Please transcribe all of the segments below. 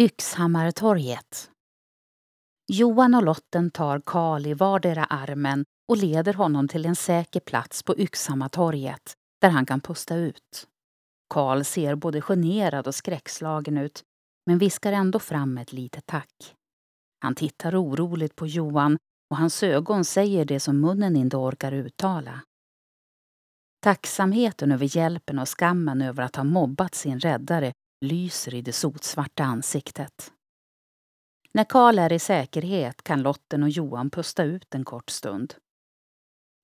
Yxhammartorget. Johan och Lotten tar Karl i vardera armen och leder honom till en säker plats på Yxhammartorget där han kan pusta ut. Karl ser både generad och skräckslagen ut men viskar ändå fram ett litet tack. Han tittar oroligt på Johan och hans ögon säger det som munnen inte orkar uttala. Tacksamheten över hjälpen och skammen över att ha mobbat sin räddare lyser i det sotsvarta ansiktet. När Karl är i säkerhet kan Lotten och Johan pusta ut en kort stund.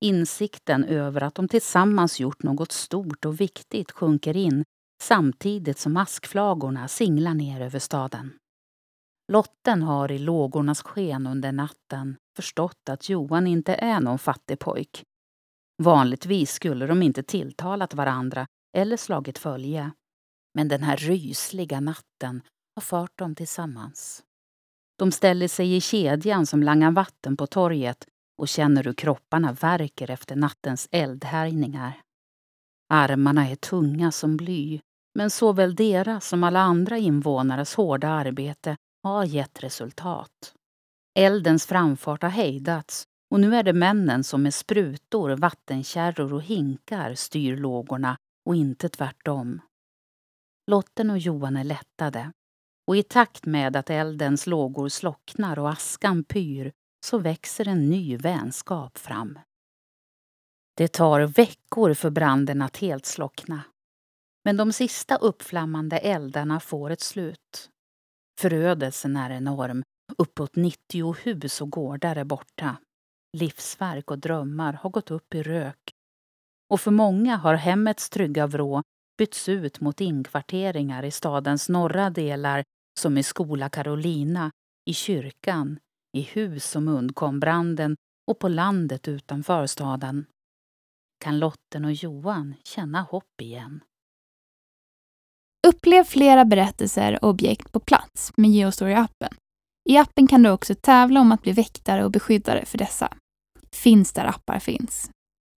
Insikten över att de tillsammans gjort något stort och viktigt sjunker in samtidigt som askflagorna singlar ner över staden. Lotten har i lågornas sken under natten förstått att Johan inte är någon fattig pojk. Vanligtvis skulle de inte tilltalat varandra eller slagit följe. Men den här rysliga natten har fört dem tillsammans. De ställer sig i kedjan som langar vatten på torget och känner hur kropparna värker efter nattens eldhärjningar. Armarna är tunga som bly, men såväl deras som alla andra invånares hårda arbete har gett resultat. Eldens framfart har hejdats och nu är det männen som med sprutor, vattenkärror och hinkar styr lågorna och inte tvärtom. Lotten och Johan är lättade och i takt med att eldens lågor slocknar och askan pyr så växer en ny vänskap fram. Det tar veckor för branden att helt slockna. Men de sista uppflammande eldarna får ett slut. Förödelsen är enorm. Uppåt 90 hus och gårdar är borta. Livsverk och drömmar har gått upp i rök. Och för många har hemmets trygga vrå bytts ut mot inkvarteringar i stadens norra delar som i Skola Carolina, i kyrkan, i hus som undkom branden och på landet utanför staden. Kan Lotten och Johan känna hopp igen? Upplev flera berättelser och objekt på plats med Geostory-appen. I appen kan du också tävla om att bli väktare och beskyddare för dessa. Finns där appar finns.